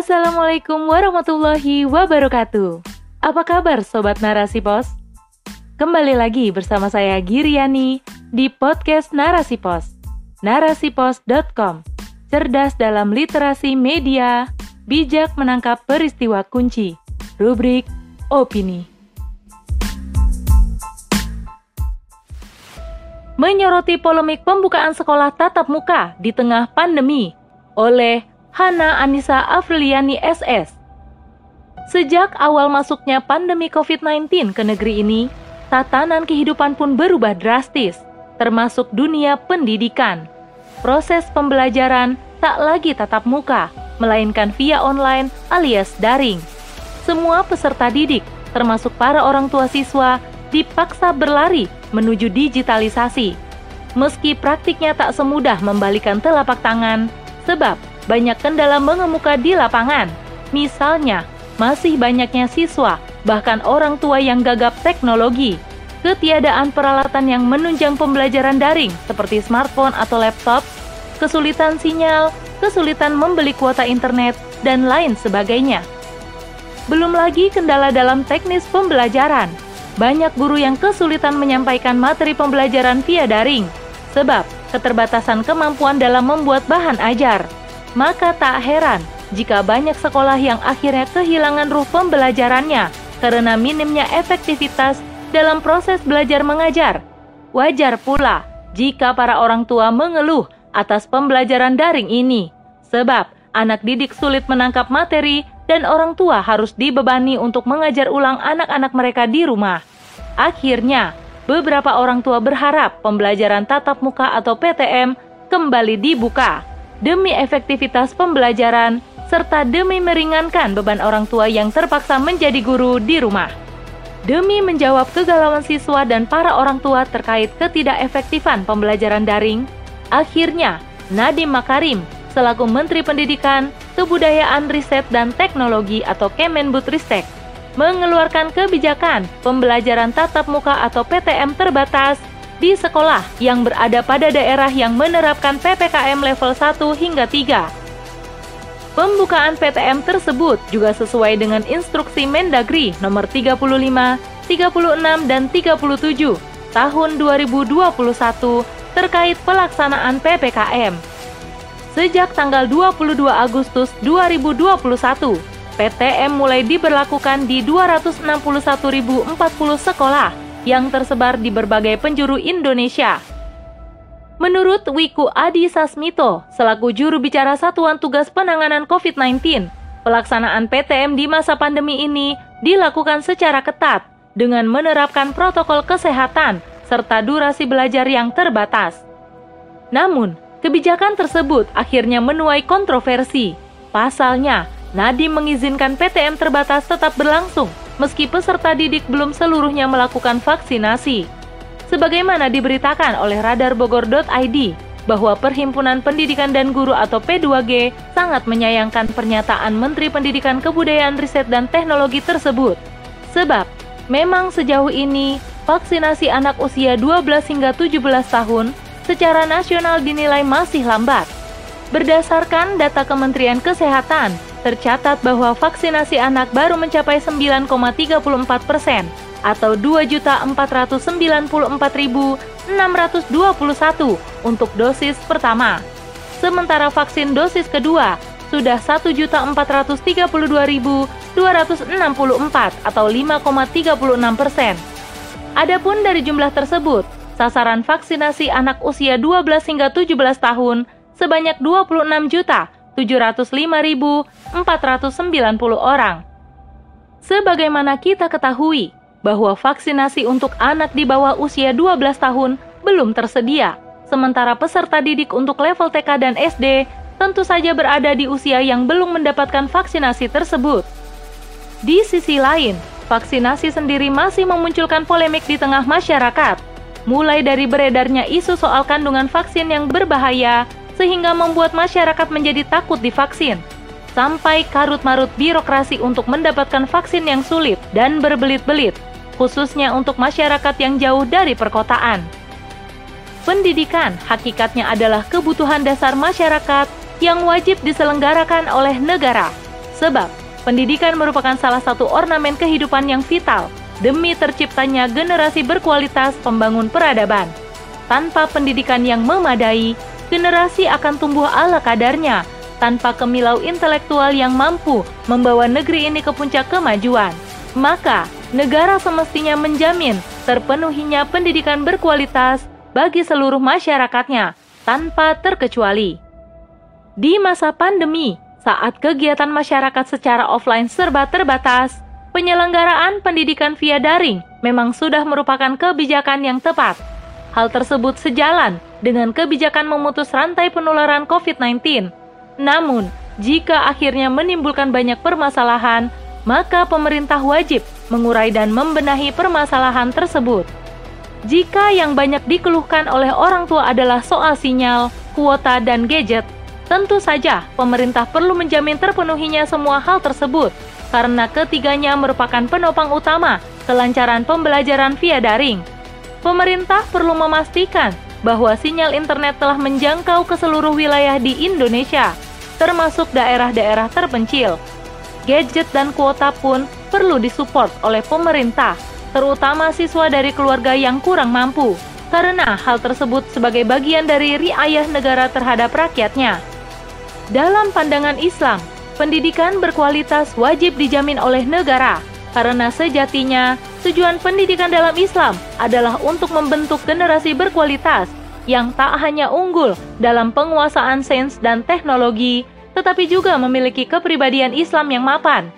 Assalamualaikum warahmatullahi wabarakatuh. Apa kabar Sobat Narasi Pos? Kembali lagi bersama saya Giriani di podcast Narasi Pos. Narasipos.com Cerdas dalam literasi media, bijak menangkap peristiwa kunci. Rubrik Opini. Menyoroti polemik pembukaan sekolah tatap muka di tengah pandemi oleh Hana Anissa Afriliani SS. Sejak awal masuknya pandemi COVID-19 ke negeri ini, tatanan kehidupan pun berubah drastis, termasuk dunia pendidikan. Proses pembelajaran tak lagi tatap muka, melainkan via online alias daring. Semua peserta didik, termasuk para orang tua siswa, dipaksa berlari menuju digitalisasi. Meski praktiknya tak semudah membalikan telapak tangan, sebab banyak kendala mengemuka di lapangan. Misalnya, masih banyaknya siswa, bahkan orang tua yang gagap teknologi, ketiadaan peralatan yang menunjang pembelajaran daring seperti smartphone atau laptop, kesulitan sinyal, kesulitan membeli kuota internet, dan lain sebagainya. Belum lagi kendala dalam teknis pembelajaran. Banyak guru yang kesulitan menyampaikan materi pembelajaran via daring, sebab keterbatasan kemampuan dalam membuat bahan ajar. Maka tak heran jika banyak sekolah yang akhirnya kehilangan ruh pembelajarannya karena minimnya efektivitas dalam proses belajar mengajar. Wajar pula jika para orang tua mengeluh atas pembelajaran daring ini, sebab anak didik sulit menangkap materi dan orang tua harus dibebani untuk mengajar ulang anak-anak mereka di rumah. Akhirnya, beberapa orang tua berharap pembelajaran tatap muka atau PTM kembali dibuka demi efektivitas pembelajaran serta demi meringankan beban orang tua yang terpaksa menjadi guru di rumah. Demi menjawab kegalauan siswa dan para orang tua terkait ketidakefektifan pembelajaran daring, akhirnya Nadiem Makarim selaku Menteri Pendidikan, Kebudayaan, Riset, dan Teknologi atau Kemendbudristek mengeluarkan kebijakan pembelajaran tatap muka atau PTM terbatas di sekolah yang berada pada daerah yang menerapkan PPKM level 1 hingga 3. Pembukaan PTM tersebut juga sesuai dengan instruksi Mendagri nomor 35, 36, dan 37 tahun 2021 terkait pelaksanaan PPKM. Sejak tanggal 22 Agustus 2021, PTM mulai diberlakukan di 261.040 sekolah yang tersebar di berbagai penjuru Indonesia. Menurut Wiku Adi Sasmito, selaku juru bicara Satuan Tugas Penanganan COVID-19, pelaksanaan PTM di masa pandemi ini dilakukan secara ketat dengan menerapkan protokol kesehatan serta durasi belajar yang terbatas. Namun, kebijakan tersebut akhirnya menuai kontroversi. Pasalnya, Nadiem mengizinkan PTM terbatas tetap berlangsung meski peserta didik belum seluruhnya melakukan vaksinasi. Sebagaimana diberitakan oleh radarbogor.id bahwa Perhimpunan Pendidikan dan Guru atau P2G sangat menyayangkan pernyataan Menteri Pendidikan Kebudayaan Riset dan Teknologi tersebut. Sebab memang sejauh ini vaksinasi anak usia 12 hingga 17 tahun secara nasional dinilai masih lambat. Berdasarkan data Kementerian Kesehatan, tercatat bahwa vaksinasi anak baru mencapai 9,34 persen atau 2.494.621 untuk dosis pertama. Sementara vaksin dosis kedua sudah 1.432.264 atau 5,36 persen. Adapun dari jumlah tersebut, sasaran vaksinasi anak usia 12 hingga 17 tahun sebanyak 26 juta 705.490 orang. Sebagaimana kita ketahui bahwa vaksinasi untuk anak di bawah usia 12 tahun belum tersedia, sementara peserta didik untuk level TK dan SD tentu saja berada di usia yang belum mendapatkan vaksinasi tersebut. Di sisi lain, vaksinasi sendiri masih memunculkan polemik di tengah masyarakat, mulai dari beredarnya isu soal kandungan vaksin yang berbahaya sehingga membuat masyarakat menjadi takut divaksin. Sampai karut-marut birokrasi untuk mendapatkan vaksin yang sulit dan berbelit-belit, khususnya untuk masyarakat yang jauh dari perkotaan. Pendidikan hakikatnya adalah kebutuhan dasar masyarakat yang wajib diselenggarakan oleh negara. Sebab, pendidikan merupakan salah satu ornamen kehidupan yang vital demi terciptanya generasi berkualitas pembangun peradaban. Tanpa pendidikan yang memadai, generasi akan tumbuh ala kadarnya tanpa kemilau intelektual yang mampu membawa negeri ini ke puncak kemajuan. Maka, negara semestinya menjamin terpenuhinya pendidikan berkualitas bagi seluruh masyarakatnya tanpa terkecuali. Di masa pandemi, saat kegiatan masyarakat secara offline serba terbatas, penyelenggaraan pendidikan via daring memang sudah merupakan kebijakan yang tepat. Hal tersebut sejalan dengan kebijakan memutus rantai penularan COVID-19. Namun, jika akhirnya menimbulkan banyak permasalahan, maka pemerintah wajib mengurai dan membenahi permasalahan tersebut. Jika yang banyak dikeluhkan oleh orang tua adalah soal sinyal, kuota, dan gadget, tentu saja pemerintah perlu menjamin terpenuhinya semua hal tersebut, karena ketiganya merupakan penopang utama kelancaran pembelajaran via daring. Pemerintah perlu memastikan bahwa sinyal internet telah menjangkau ke seluruh wilayah di Indonesia, termasuk daerah-daerah terpencil. Gadget dan kuota pun perlu disupport oleh pemerintah terutama siswa dari keluarga yang kurang mampu, karena hal tersebut sebagai bagian dari riayah negara terhadap rakyatnya. Dalam pandangan Islam, pendidikan berkualitas wajib dijamin oleh negara, karena sejatinya tujuan pendidikan dalam Islam adalah untuk membentuk generasi berkualitas yang tak hanya unggul dalam penguasaan sains dan teknologi, tetapi juga memiliki kepribadian Islam yang mapan.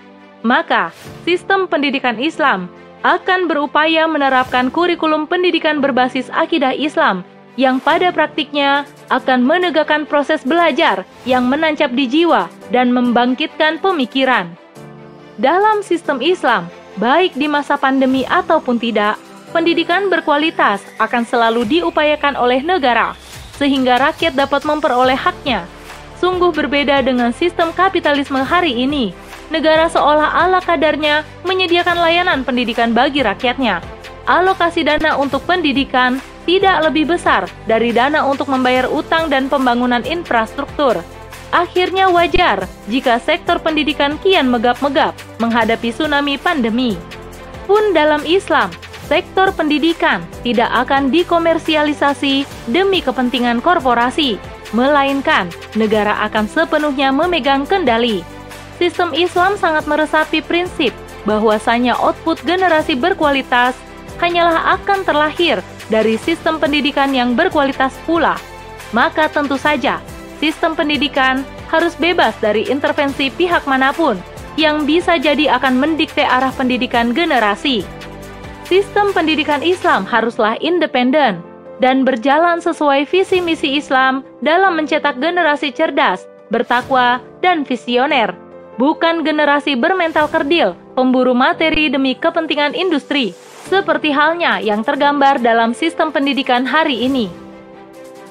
Maka, sistem pendidikan Islam akan berupaya menerapkan kurikulum pendidikan berbasis akidah Islam yang pada praktiknya akan menegakkan proses belajar yang menancap di jiwa dan membangkitkan pemikiran. Dalam sistem Islam, baik di masa pandemi ataupun tidak, pendidikan berkualitas akan selalu diupayakan oleh negara, sehingga rakyat dapat memperoleh haknya. Sungguh berbeda dengan sistem kapitalisme hari ini, negara seolah ala kadarnya menyediakan layanan pendidikan bagi rakyatnya. Alokasi dana untuk pendidikan tidak lebih besar dari dana untuk membayar utang dan pembangunan infrastruktur. Akhirnya wajar jika sektor pendidikan kian megap-megap menghadapi tsunami pandemi. Pun dalam Islam, sektor pendidikan tidak akan dikomersialisasi demi kepentingan korporasi, melainkan negara akan sepenuhnya memegang kendali sistem Islam sangat meresapi prinsip bahwasanya output generasi berkualitas hanyalah akan terlahir dari sistem pendidikan yang berkualitas pula. Maka tentu saja, sistem pendidikan harus bebas dari intervensi pihak mana pun yang bisa jadi akan mendikte arah pendidikan generasi. Sistem pendidikan Islam haruslah independen dan berjalan sesuai visi misi Islam dalam mencetak generasi cerdas, bertakwa, dan visioner bukan generasi bermental kerdil, pemburu materi demi kepentingan industri, seperti halnya yang tergambar dalam sistem pendidikan hari ini.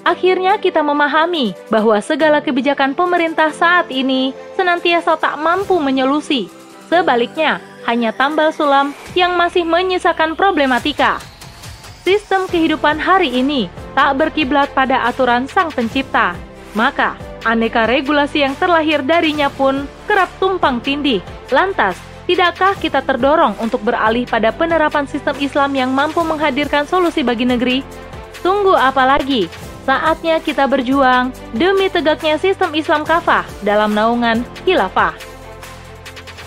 Akhirnya kita memahami bahwa segala kebijakan pemerintah saat ini senantiasa tak mampu menyelusi. Sebaliknya, hanya tambal sulam yang masih menyisakan problematika. Sistem kehidupan hari ini tak berkiblat pada aturan sang pencipta. Maka, Aneka regulasi yang terlahir darinya pun kerap tumpang tindih. Lantas, tidakkah kita terdorong untuk beralih pada penerapan sistem Islam yang mampu menghadirkan solusi bagi negeri? Tunggu apa lagi? Saatnya kita berjuang demi tegaknya sistem Islam kafah dalam naungan khilafah.